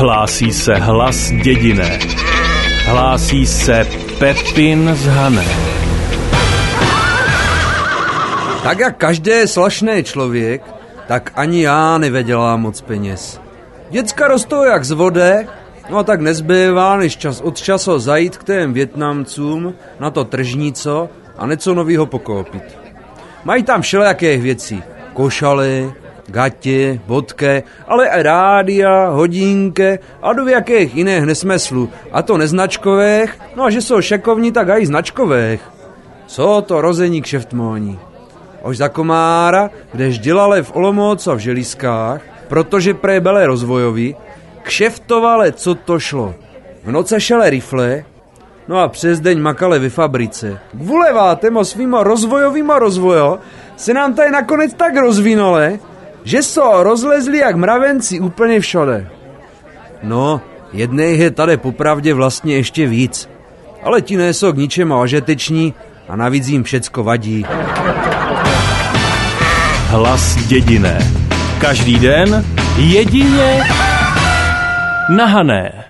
Hlásí se hlas dědiné. Hlásí se Pepin z Hané. Tak jak každý slašný člověk, tak ani já nevěděla moc peněz. Děcka rostou jak z vody, no a tak nezbývá, než čas od času zajít k těm Větnamcům na to tržnico a něco novýho pokoupit. Mají tam všelijakých věcí. Košaly, gatě, bodke, ale i rádia, hodinky a do jakých jiných nesmyslu. A to neznačkových, no a že jsou šekovní, tak i značkových. Co to rození kšeftmóní. Už za komára, kdež dělali v Olomoucu a v Želízkách, protože prej byli rozvojoví, kšeftovali, co to šlo. V noce šele rifle, no a přes deň makali ve fabrice. Kvulevá temo svýma rozvojovýma rozvojo se nám tady nakonec tak rozvinule, že jsou rozlezli jak mravenci úplně všade. No, jednej je tady popravdě vlastně ještě víc. Ale ti nejsou k ničemu ožeteční a navíc jim všecko vadí. Hlas dědiné. Každý den jedině na Hané.